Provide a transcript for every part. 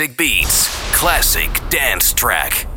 Basic Beats, classic dance track.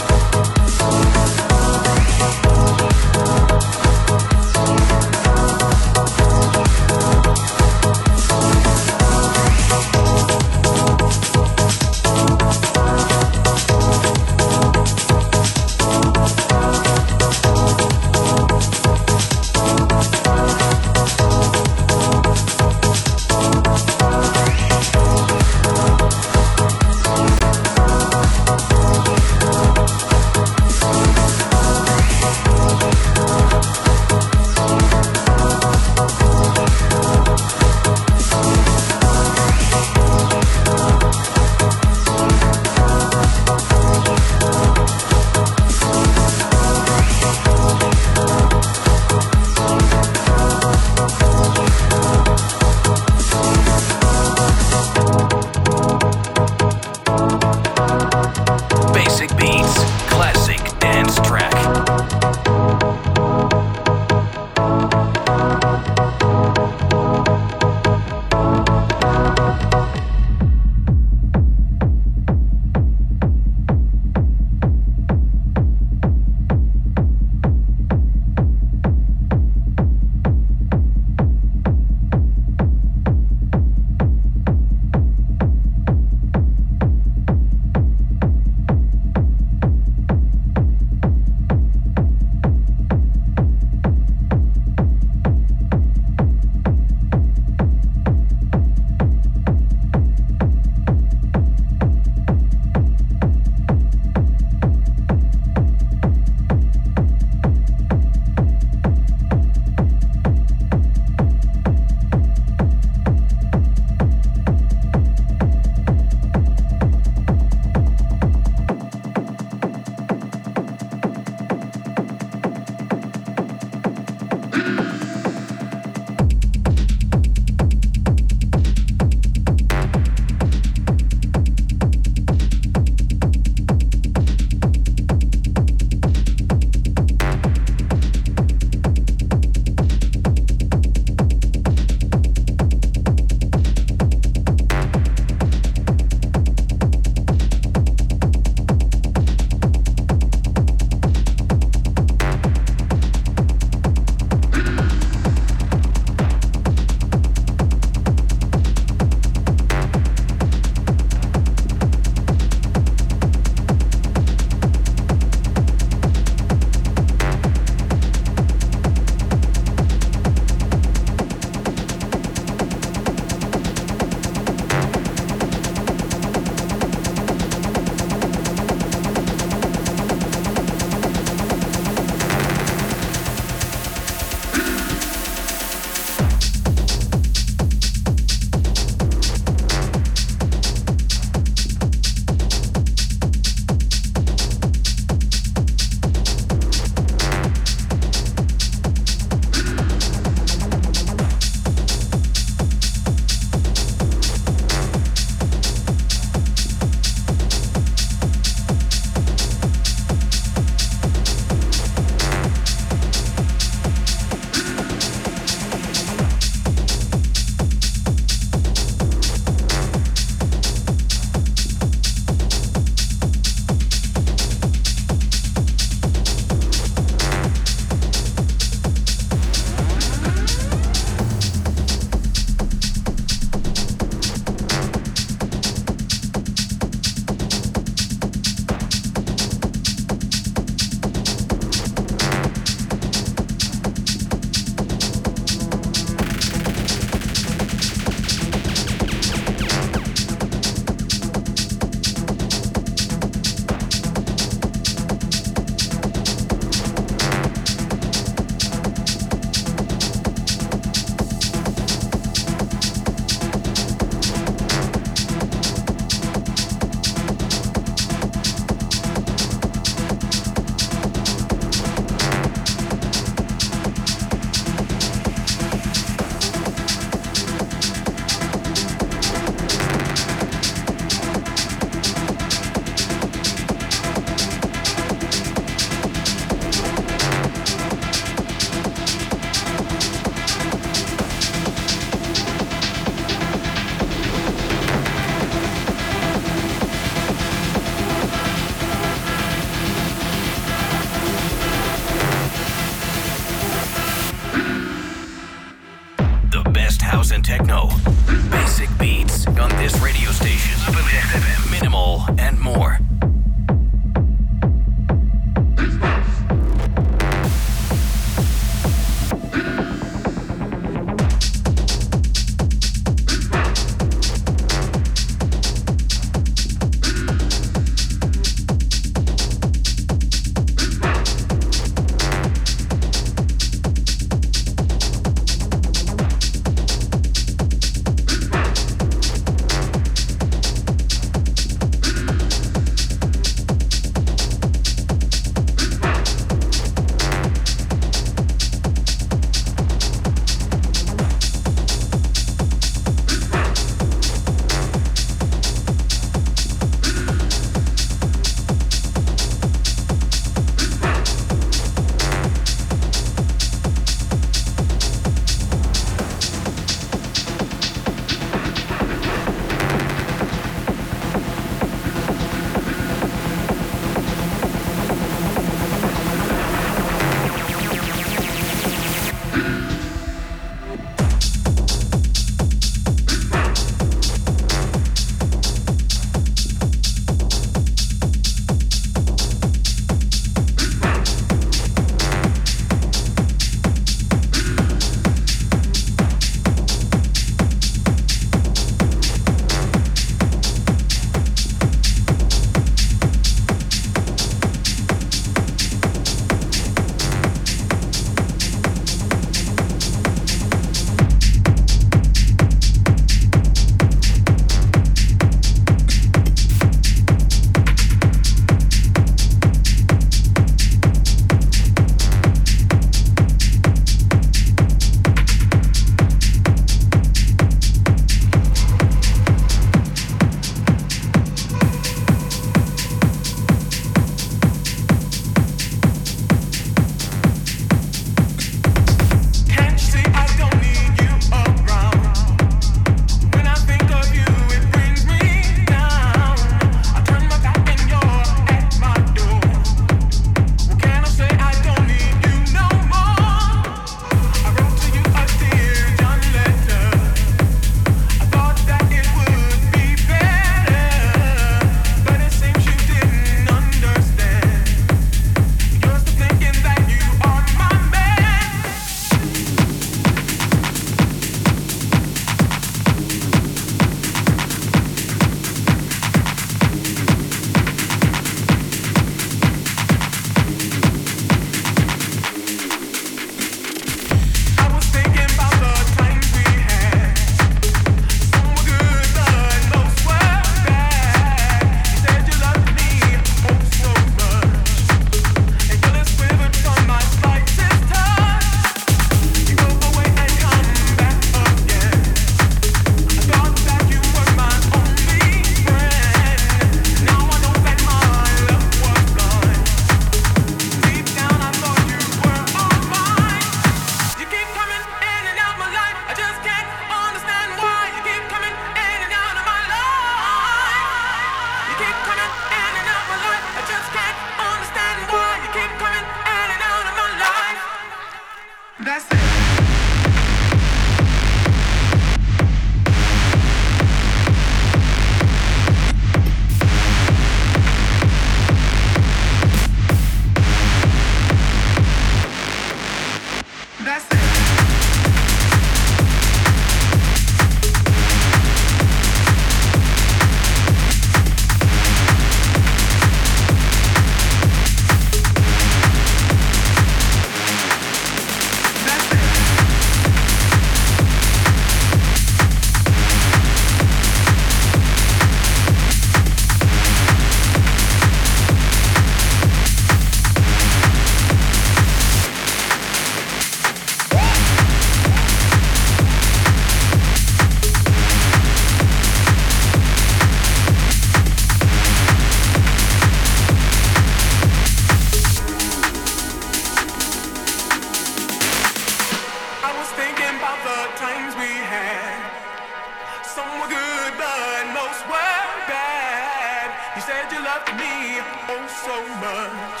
so much.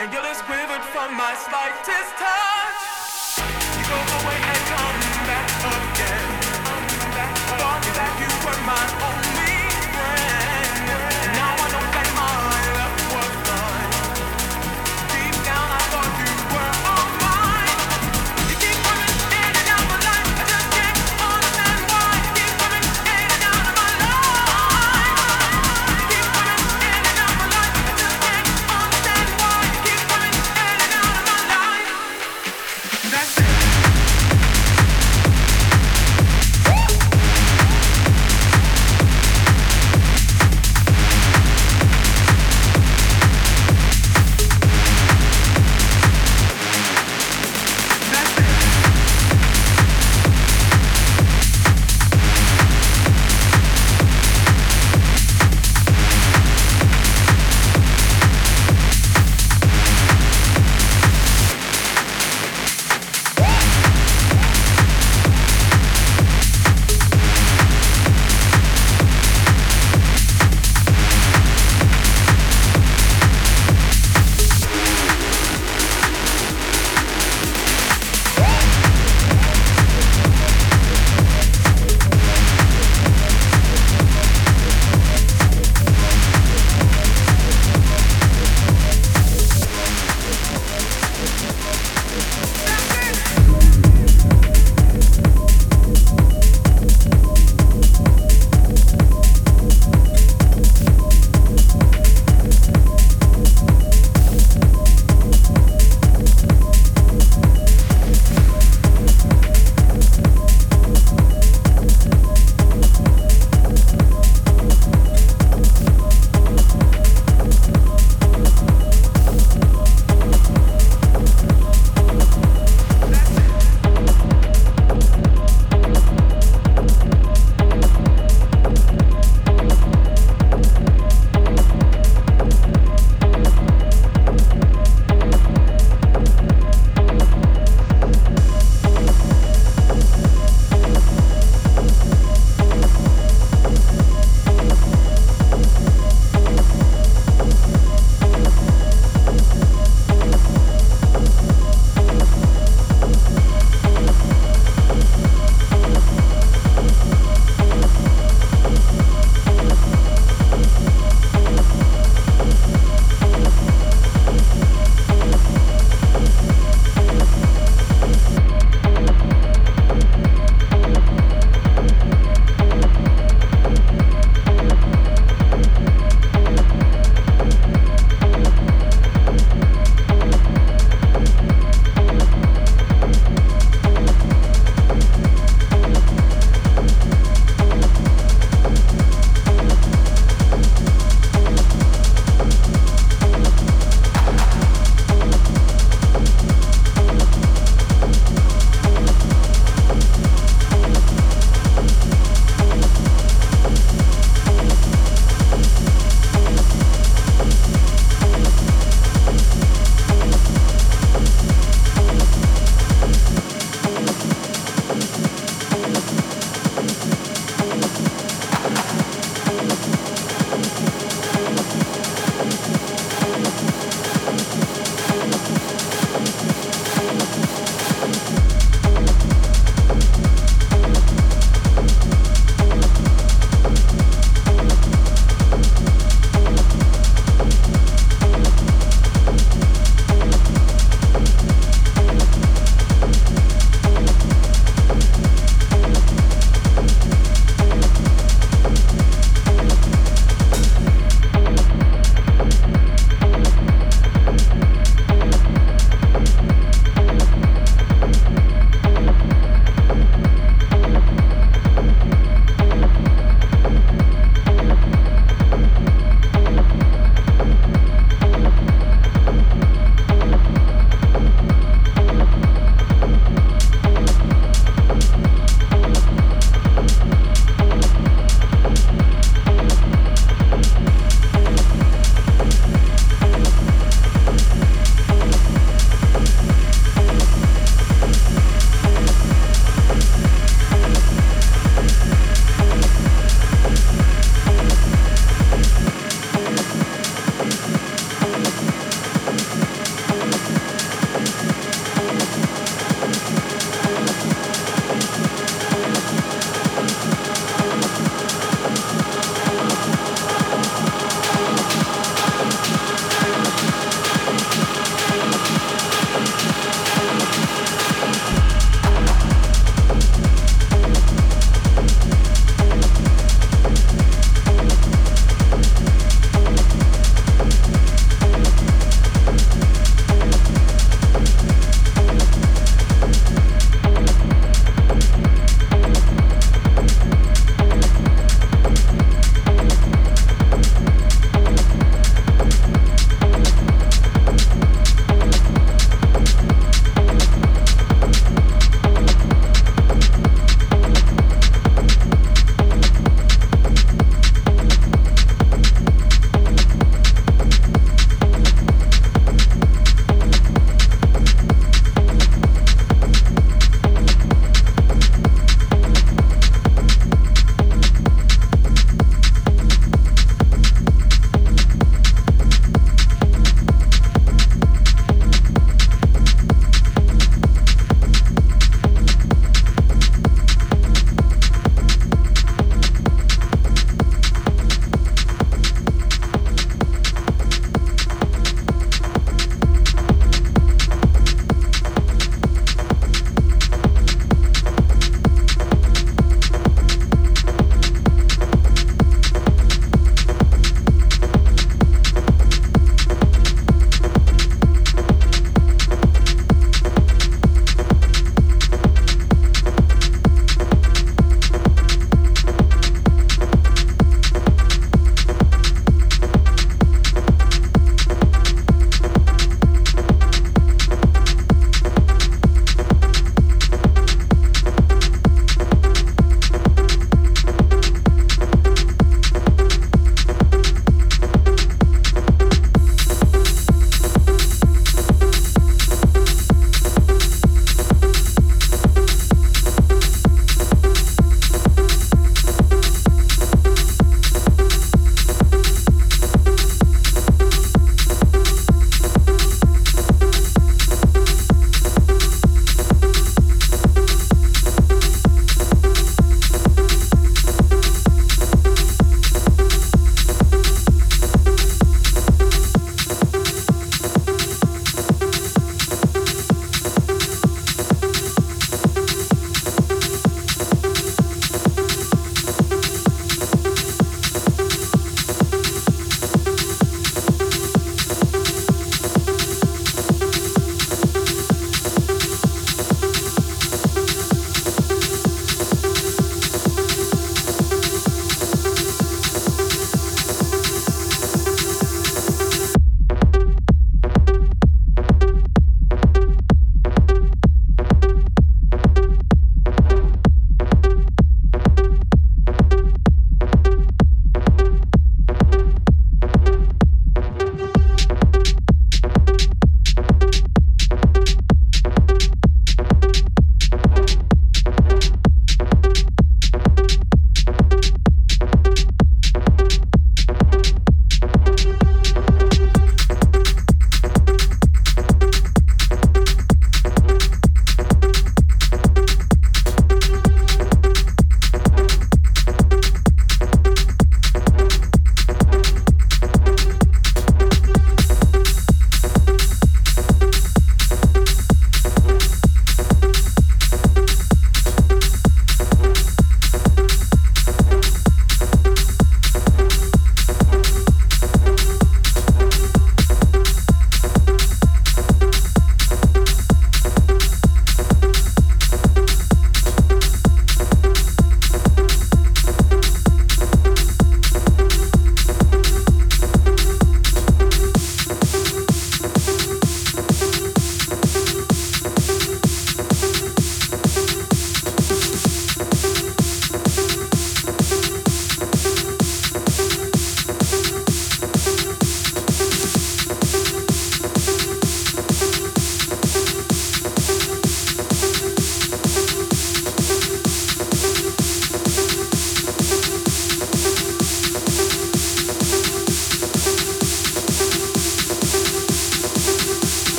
And your lips quivered from my slightest touch. You go away and come back again. Thought that you were my own.